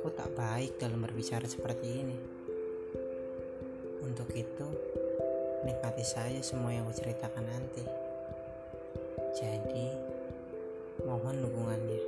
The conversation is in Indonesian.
aku tak baik dalam berbicara seperti ini. Untuk itu, nikmati saja semua yang aku ceritakan nanti. Jadi, mohon dukungannya.